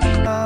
Bye.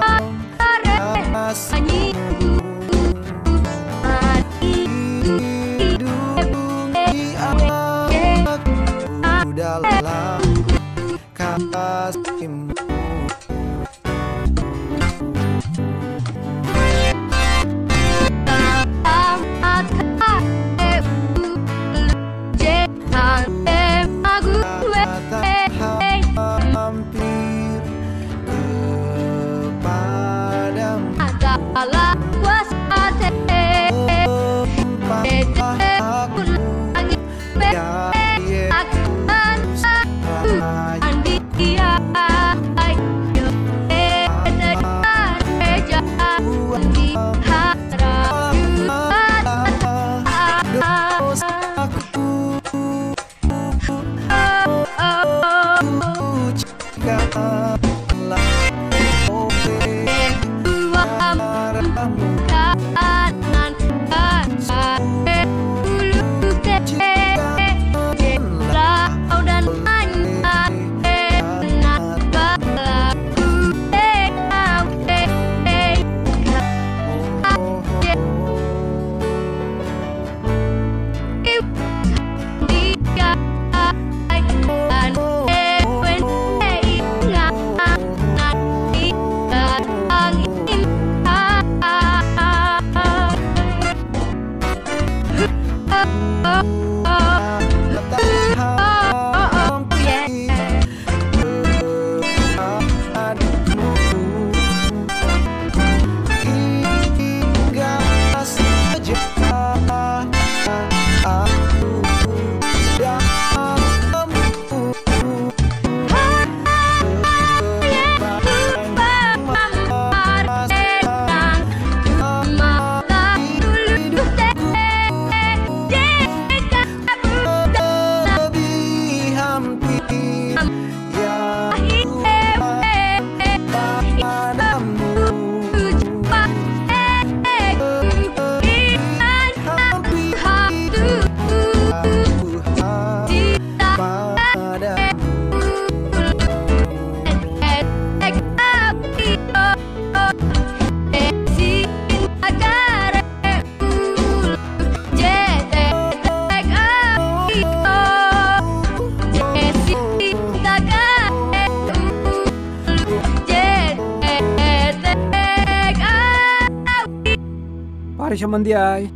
Mari samandiai.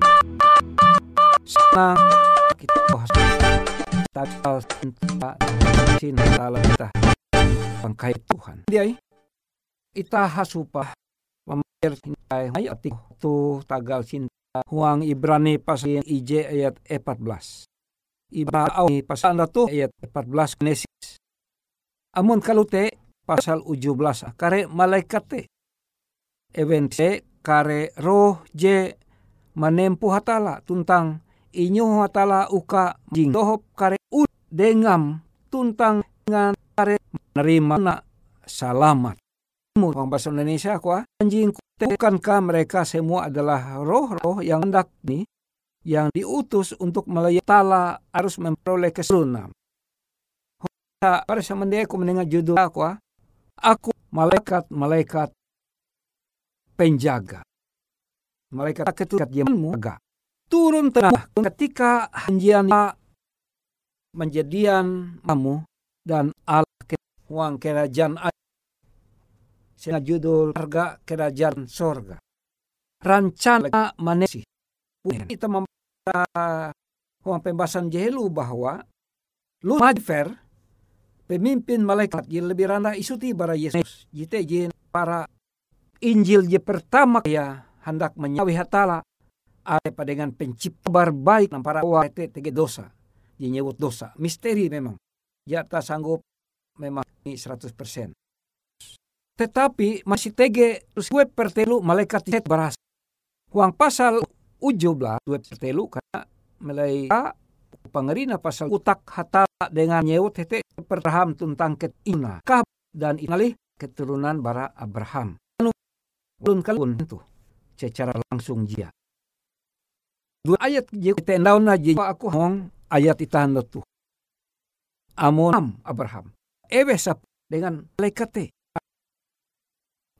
Senang kita bahas tanggal cinta cinta kita pangkai Tuhan. Diai ita hasupa pemir cinta ayat tu tagal cinta huang Ibrani pasal IJ ayat 14. Ibrani pasal tu ayat 14 Genesis. Amun kalute pasal 17 kare malaikat te event kare roh je menempuh hatala tuntang inyo hatala uka jing dohop kare ud dengam tuntang dengan kare menerima na salamat. Orang bahasa Indonesia kuah anjing bukankah mereka semua adalah roh-roh yang hendak nih yang diutus untuk melayani tala harus memperoleh keseluruhan. Pada zaman dia aku mendengar judul aku, aku malaikat-malaikat penjaga. Malaikat ketukat jamanmu agak turun tengah ketika hanjian menjadian kamu dan Allah uang kerajaan Sehingga judul harga kerajaan sorga. Rancana manesi. Kita membaca uang pembahasan jehelu bahwa Lucifer pemimpin malaikat yang lebih rendah isu bara Yesus. Jite jin para Injil je pertama ya hendak menyawi hatala apa dengan pencipta baik para wate tege dosa. Dia nyebut dosa. Misteri memang. Dia tak sanggup memang ini 100%. Tetapi masih tege gue pertelu malaikat set beras. Uang pasal ujo belah gue pertelu karena mulai pengerina pasal utak hata dengan nyewut hete perham tentang ketina kah dan inali keturunan bara Abraham. Belum kalun itu. Secara langsung dia. Dua ayat je tendaun aja aku hong ayat itahan tu. Amon Abraham. Ewe sap dengan malaikat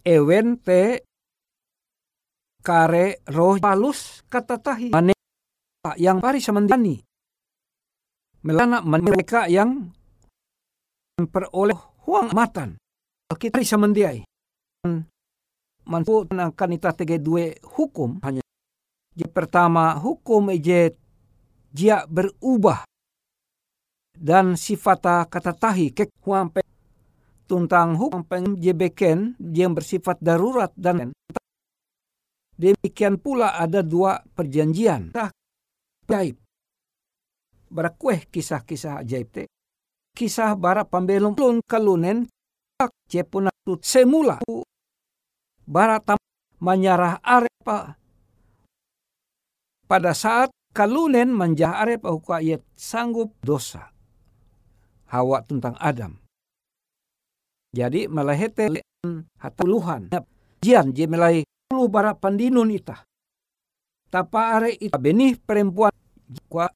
ewen te kare roh palus kata tahi mane yang pari samandani. Melana mereka yang memperoleh huang matan. Kita samandiai manpu akan ita tege dua hukum hanya je pertama hukum je dia berubah dan sifata kata tahi ke huang tentang hukum penjebeken yang bersifat darurat dan demikian pula ada dua perjanjian. Ajaib. Berakueh kisah-kisah ajaib te. Kisah bara pambelum lun kalunen tut semula bara tam menyarah arepa pada saat kalunen manjah arepa ayat sanggup dosa. Hawa tentang Adam. Jadi melahete hatuluhan. Jian je melai puluh bara pandinun ita. Tapa are ita benih perempuan jika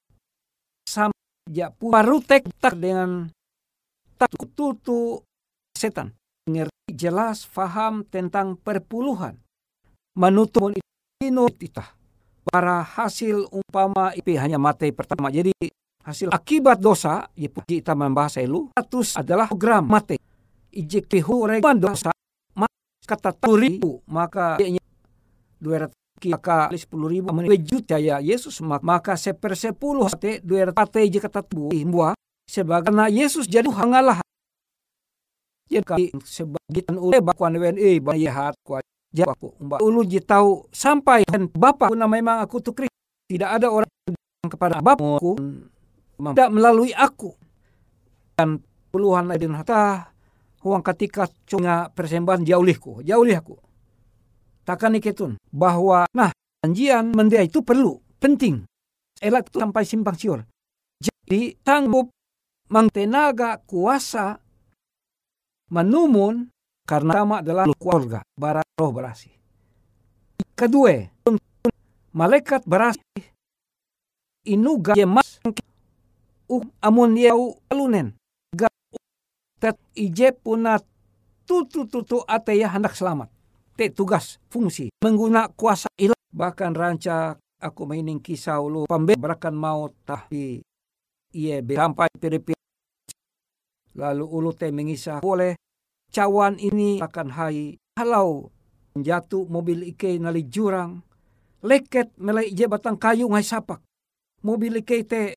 sam ja parutek tak dengan tak tutu setan. Ngerti jelas faham tentang perpuluhan. Menutup ino ita. Para hasil umpama ipi hanya mati pertama. Jadi hasil akibat dosa, ya kita membahas elu, status adalah program mati ijek hure dosa kata ribu maka dua ratus maka sepuluh ribu menwejud ya Yesus maka sepersepuluh hati dua ratus hati jika bu buah sebagaimana Yesus jadi hangalah jadi sebagian ule bakuan WNI bayahat kuat aku mbak ulu tahu sampai dan bapak pun memang aku tuh kris tidak ada orang kepada bapakku tidak melalui aku dan puluhan lain hatta huang ketika cunga persembahan jaulihku, jaulih aku. Takkan iketun bahwa nah janjian mendia itu perlu, penting. Elak sampai simpang siur. Jadi sanggup mengtenaga kuasa menumun karena sama adalah keluarga, bara roh berasi. Kedua, malaikat berasi inuga jemas uh amun yau alunen. Tet ije puna tutu tutu ate ya hendak selamat. Te tugas fungsi mengguna kuasa ilah. Bahkan ranca aku mainin kisah ulu pemberakan maut tapi iye sampai piripi lalu ulu te mengisah boleh cawan ini akan hai. Halau jatuh mobil ike nali jurang. Leket melai ije batang kayu ngai sapak. Mobil ike te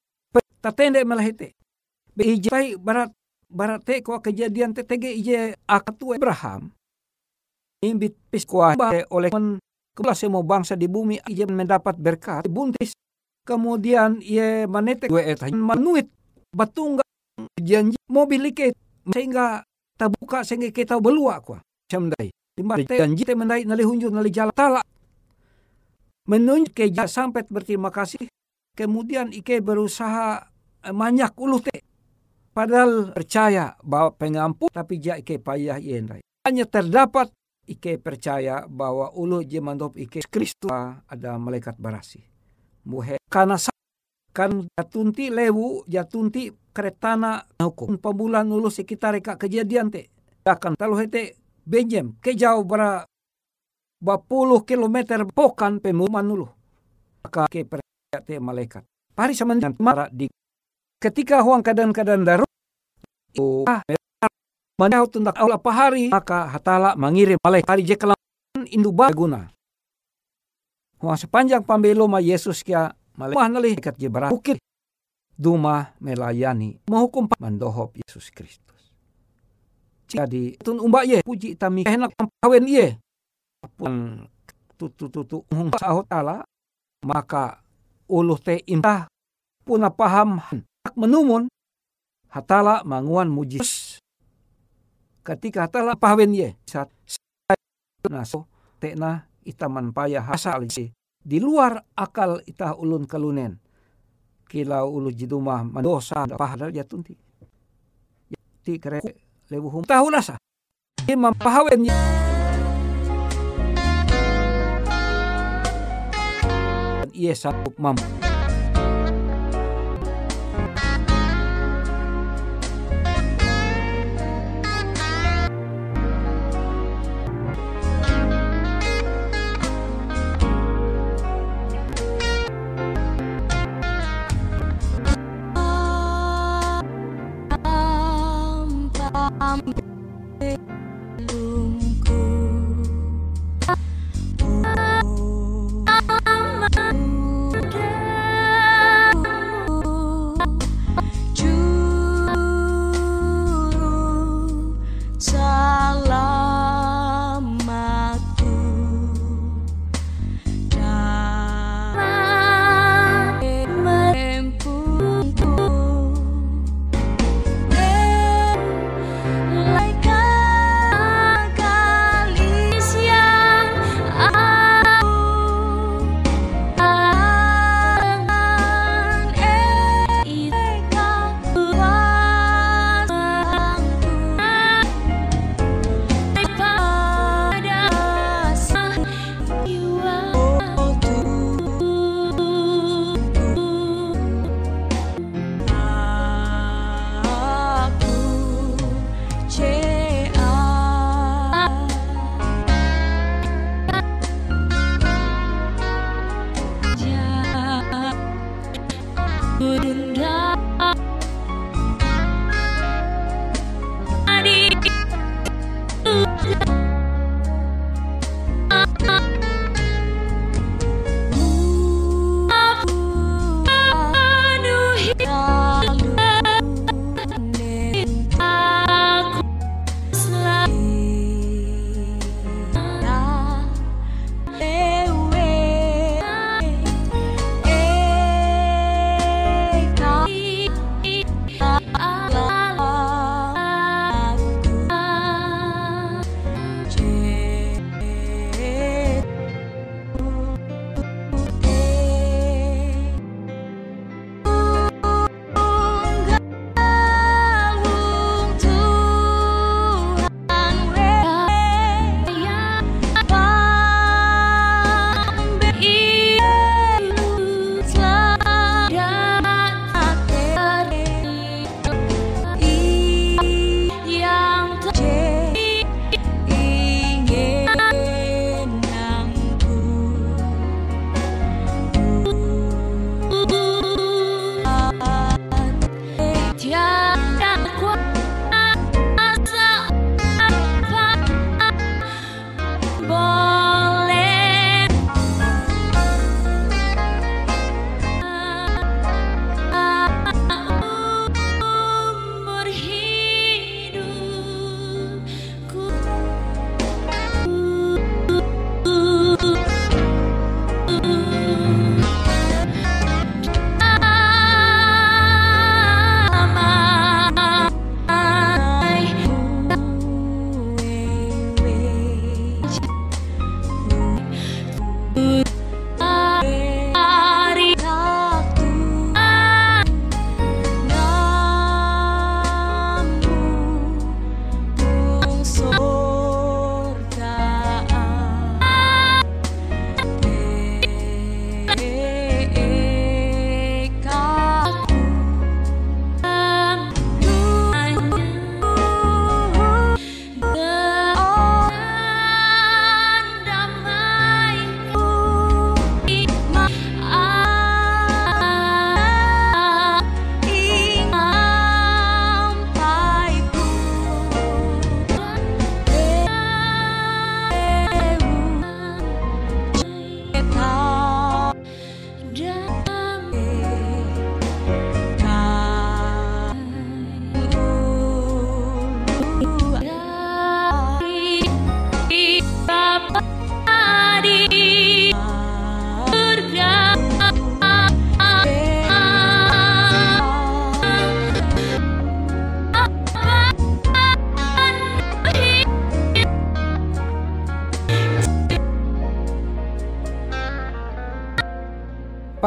tatende melai te. Ije barat barate ko kejadian tetege ije akatu Abraham. Imbit piskwa oleh kebelah semua bangsa di bumi ije mendapat berkat buntis. Kemudian ia manete gue eta manuit batung janji mobil ike sehingga tabuka sehingga kita belua ko camdai timba janji te mendai nali hunjur nali jala tala menunjuk ke sampai berterima kasih. Kemudian Ike berusaha eh, banyak ulu te. Padahal percaya bahwa pengampun tapi ja Ike payah yenrai. Hanya terdapat Ike percaya bahwa ulu jemandop Ike Kristus ada malaikat barasi. Muhe karena kan jatunti lewu jatunti keretana hukum pembulan ulu sekitar reka kejadian te. Akan talu hete benjem ke jauh bara bapuluh kilometer pokan pemuman ulu maka ke percaya te malaikat. Pari sama mara di ketika huang keadaan-keadaan darurat ah menjauh tentang Allah hari maka hatala mengirim malaikat hari jekalan indu baguna huang sepanjang pambeloma Yesus kia malaikat jebara bukit duma melayani menghukum mandohop Yesus Kristus. Jadi tun umba ye puji tami enak kawen ye pun tutu tutu sahut ala maka uluh te impah puna paham menumun hatala manguan mujis ketika hatala pahawen ye saat naso tekna itaman payah asal di luar akal itah ulun kalunen. Kila ulu jidumah mandosa pahadal jatunti. Ti kere lebu hum tahu nasa. Imam pahawen ia sanggup mampu.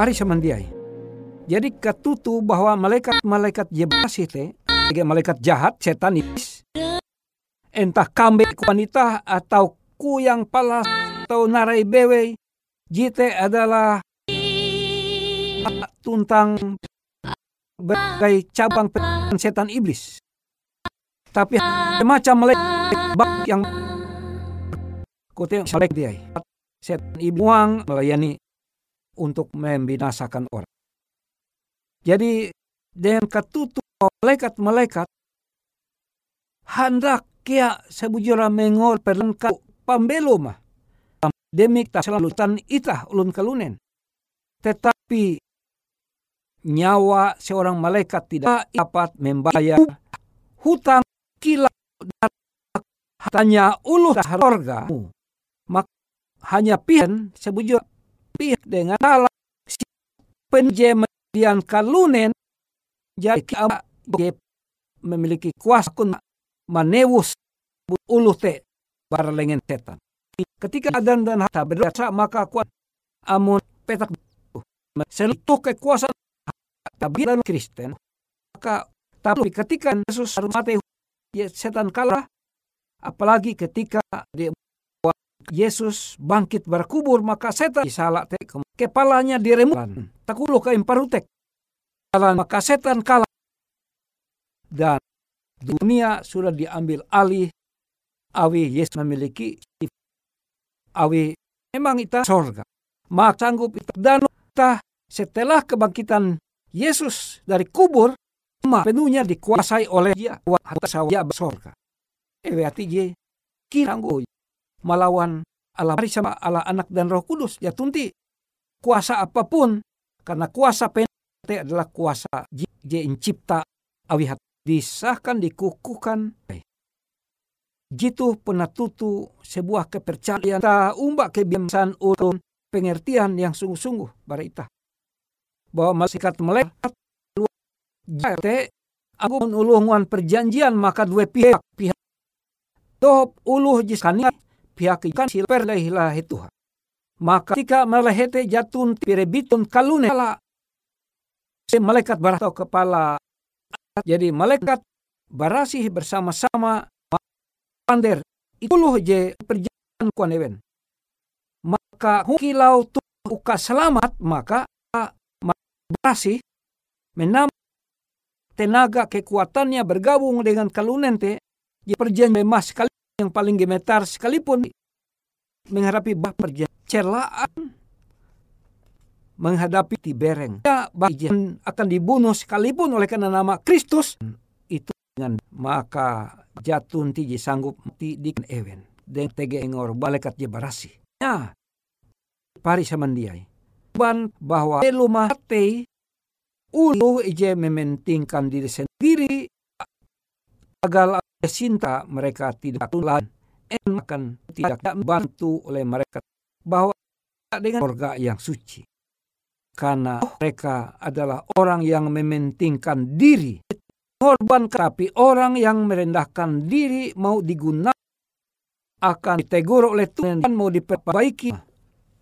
Pari samandiai. Jadi ketutu bahwa malaikat-malaikat jebasi te, malaikat jahat, setan iblis, entah kambing wanita atau kuyang palas atau narai bewe, jite adalah tuntang berbagai cabang setan iblis. Tapi macam malaikat yang kote malaikat dia. Setan iblis melayani untuk membinasakan orang. Jadi dengan ketutup malaikat-malaikat hendak kia sebujura mengol perlengkap mah. Demik tak selalu itah ulun kalunen. Tetapi nyawa seorang malaikat tidak dapat membayar hutang kilau hanya uluh sorga. Maka hanya pian sebujur pihak dengan salah si penjemedian kalunen jadi memiliki kuasa kun manewus uluh te baralengen setan. Ketika adan dan harta berdosa maka kuat amun petak selutuh kekuasaan tapi dalam Kristen maka tapi ketika Yesus harus mati ya, setan kalah apalagi ketika dia Yesus bangkit berkubur maka setan salah tek kepalanya diremukan. Takulu ke imparutek maka setan kalah. Dan dunia sudah diambil alih. Awi Yesus memiliki awi memang kita sorga. Maka sanggup itu dan kita setelah kebangkitan Yesus dari kubur penuhnya dikuasai oleh dia. Atas dia sorga ewe hati je kiranggo melawan Allah sama Allah anak dan roh kudus. Ya tunti kuasa apa pun. Karena kuasa penate adalah kuasa je cipta awihat. Disahkan, dikukuhkan. Jitu penatutu sebuah kepercayaan. Ta umbak kebiasaan ulun pengertian yang sungguh-sungguh barita. Bahwa malaikat melekat jate aku uluhwan perjanjian maka dua pihak pihak top uluh jiskani pihak ikan silper lehilah itu. Maka ketika melehete jatun pirebitun kalune si malaikat baratau kepala. Jadi malaikat barasih bersama-sama pander itulah je perjalanan kuan ewen. Maka kilau tu uka selamat maka barasih menam tenaga kekuatannya bergabung dengan kalunente di perjanjian emas sekali yang paling gemetar sekalipun menghadapi bah celaan menghadapi tibereng. Ya, bagian akan dibunuh sekalipun oleh karena nama Kristus itu dengan maka jatun tiji sanggup mati di ewen dan tege engor balekat je barasi. Ya, pari samandiai. Ban bahwa mati ulu ije mementingkan diri sendiri agar cinta mereka tidak tulan akan tidak bantu oleh mereka bahwa dengan surga yang suci. Karena mereka adalah orang yang mementingkan diri. Korban tapi orang yang merendahkan diri mau digunakan akan ditegur oleh Tuhan dan mau diperbaiki.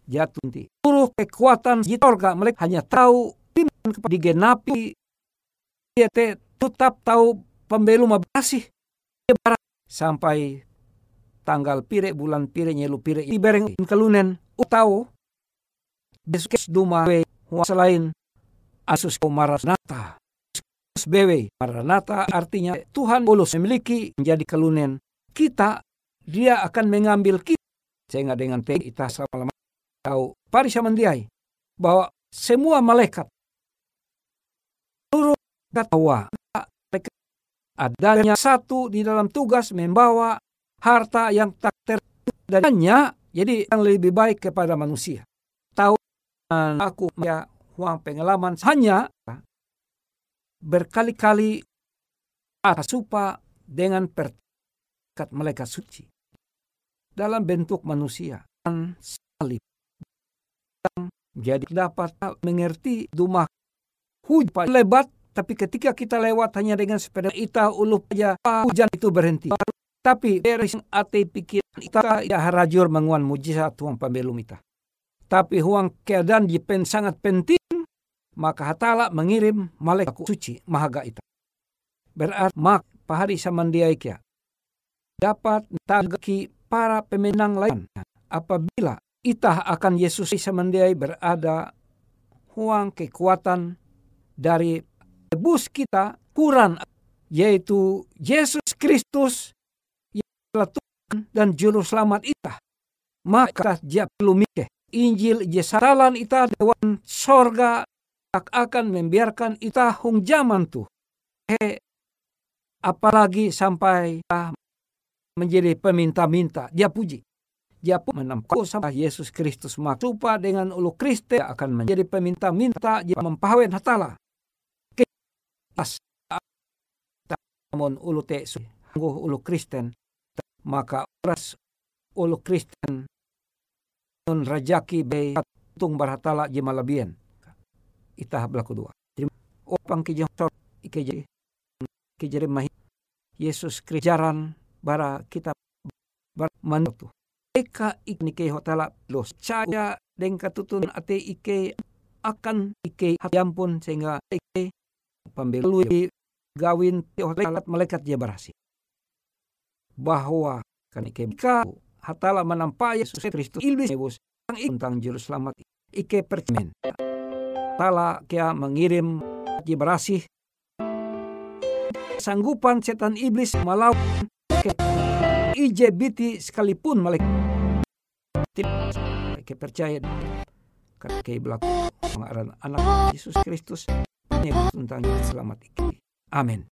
Jatuh nanti. Seluruh kekuatan di surga mereka hanya tahu digenapi. Dia tetap tahu pembelu mabasih sampai tanggal pire bulan pire nyelu pire ibereng kelunen. Utau besok duma selain asus maranata bewe maranata artinya Tuhan boleh memiliki menjadi kelunen. Kita dia akan mengambil kita. Sehingga dengan kita sama tahu parisa mendiai bahwa semua malaikat. Seluruh katawa adanya satu di dalam tugas membawa harta yang tak terdanya jadi yang lebih baik kepada manusia. Tahu aku ya uang pengalaman hanya berkali-kali atas supa dengan perkat malaikat suci dalam bentuk manusia dan salib jadi dapat mengerti dumah hujan lebat tapi ketika kita lewat hanya dengan sepeda ita ulu saja hujan itu berhenti. Tapi dari ate pikiran ita ya harajur menguan mujizat tuang pembelum ita. Tapi huang keadaan jipen sangat penting, maka hatala mengirim malaikat suci mahaga itu. Berarti mak pahari samandiai kia. Dapat tagaki para pemenang lain apabila itah akan Yesus samandiai berada huang kekuatan dari tebus kita kurang yaitu Yesus Kristus telah Tuhan dan juru selamat itah. Maka dia perlu mikir Injil jesalan ita dewan sorga akan membiarkan ita hung zaman tu. He, apalagi sampai menjadi peminta-minta. Dia puji. Dia pun menempuh sampai Yesus Kristus maksupa dengan ulu Kristen akan menjadi peminta-minta dia mempahwen hatala. As namun ulu te sungguh ulu Kristen maka oras ulu Kristen nun rajaki be tung barhatala jema labien itah belaku dua. Opang ki sor ike jadi ki jadi mahi Yesus krijaran bara kita bar manutu eka ikni ke hotala los. Caya deng katutun ate ike akan ike pun sehingga ike pembeli gawin hotelat malaikat dia berhasil. Bahwa kau hatala menampai Yesus Kristus iblis nebus tentang juru selamat ike percemen. Tala kia mengirim berasih. Sanggupan setan iblis melawan ke IJBT sekalipun malaikat tidak percaya. Karena ke berlaku pengaran anak Yesus Kristus tentang selamat iki. Amin.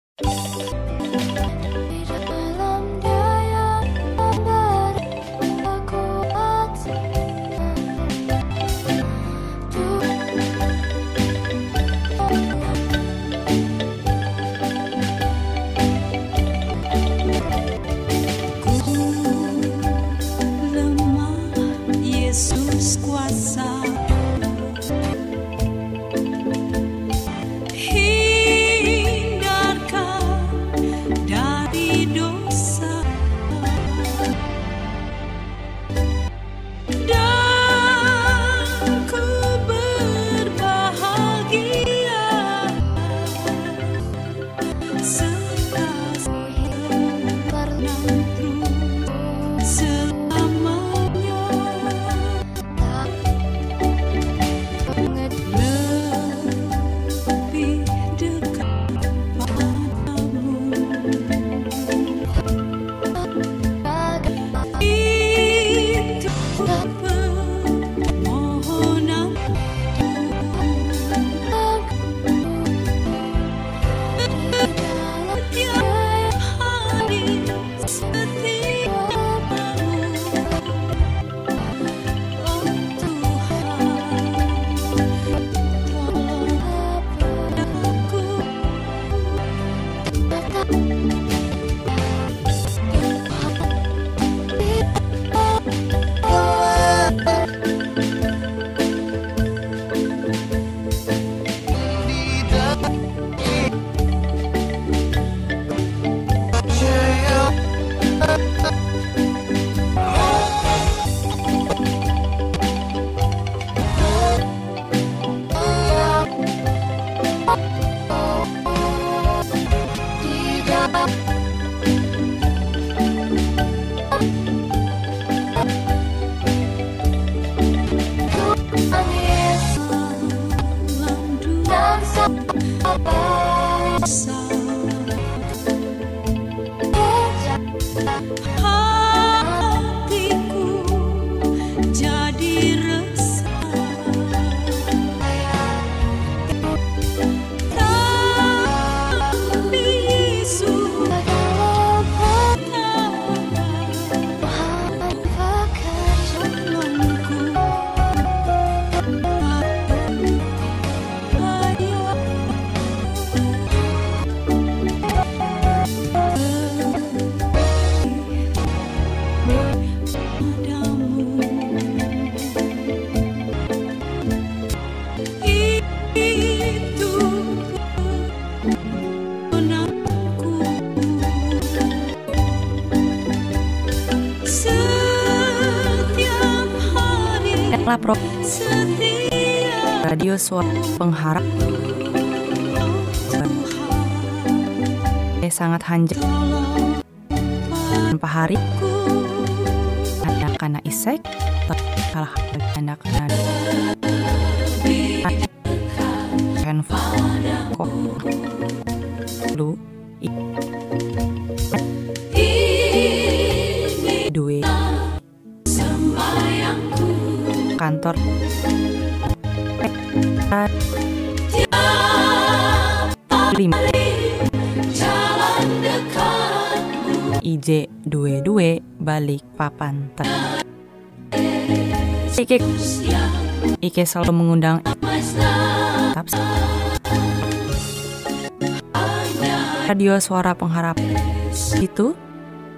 Tapi Lapro Radio Suara Pengharap. Sangat hanjak. Pahari Ada kana isek ada kana Handphone Kok? Lu Kantor. Lima IJ dua dua balik papan ter. Ike Ike selalu mengundang. Radio Suara Pengharap. Itu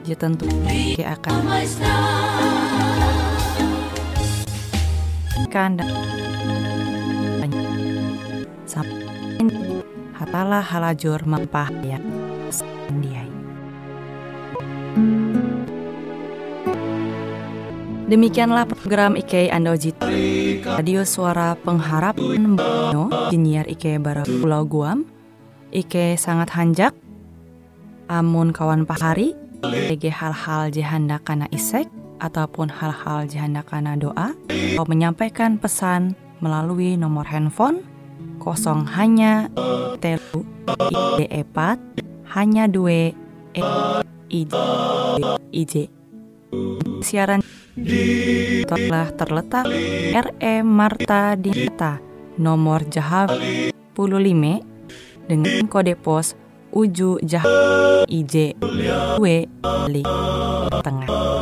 ya tentu. Ike akan kanda hatalah halajur mempah ya sendiai. Demikianlah program IK Ando Jito Radio Suara Pengharapan Bono Jiniar IK Bara Pulau Guam. IK sangat hanjak. Amun kawan pahari. Ege hal-hal jihanda kana isek Ataupun hal-hal jihanda kana doa Atau menyampaikan pesan melalui nomor handphone kosong hanya telu ide epat hanya dua e ij ij siaran telah terletak RE Marta Dinta nomor Jahab 15 dengan kode pos Uju Jahab IJ 2 Li Tengah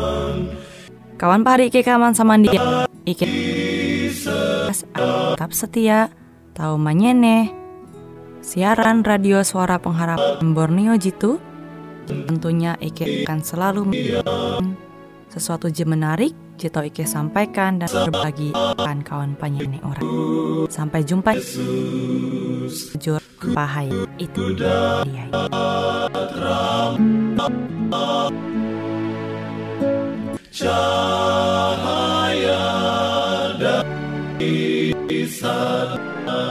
kawan pari ke kaman sama dia. Ike tetap setia tahu manyene. Siaran radio suara pengharapan Borneo Jitu. Tentunya Ike akan selalu sesuatu je menarik Jito Ike sampaikan dan berbagi kan kawan penyanyi orang. Sampai jumpa. Jujur pahai itu dia cahaya dari sana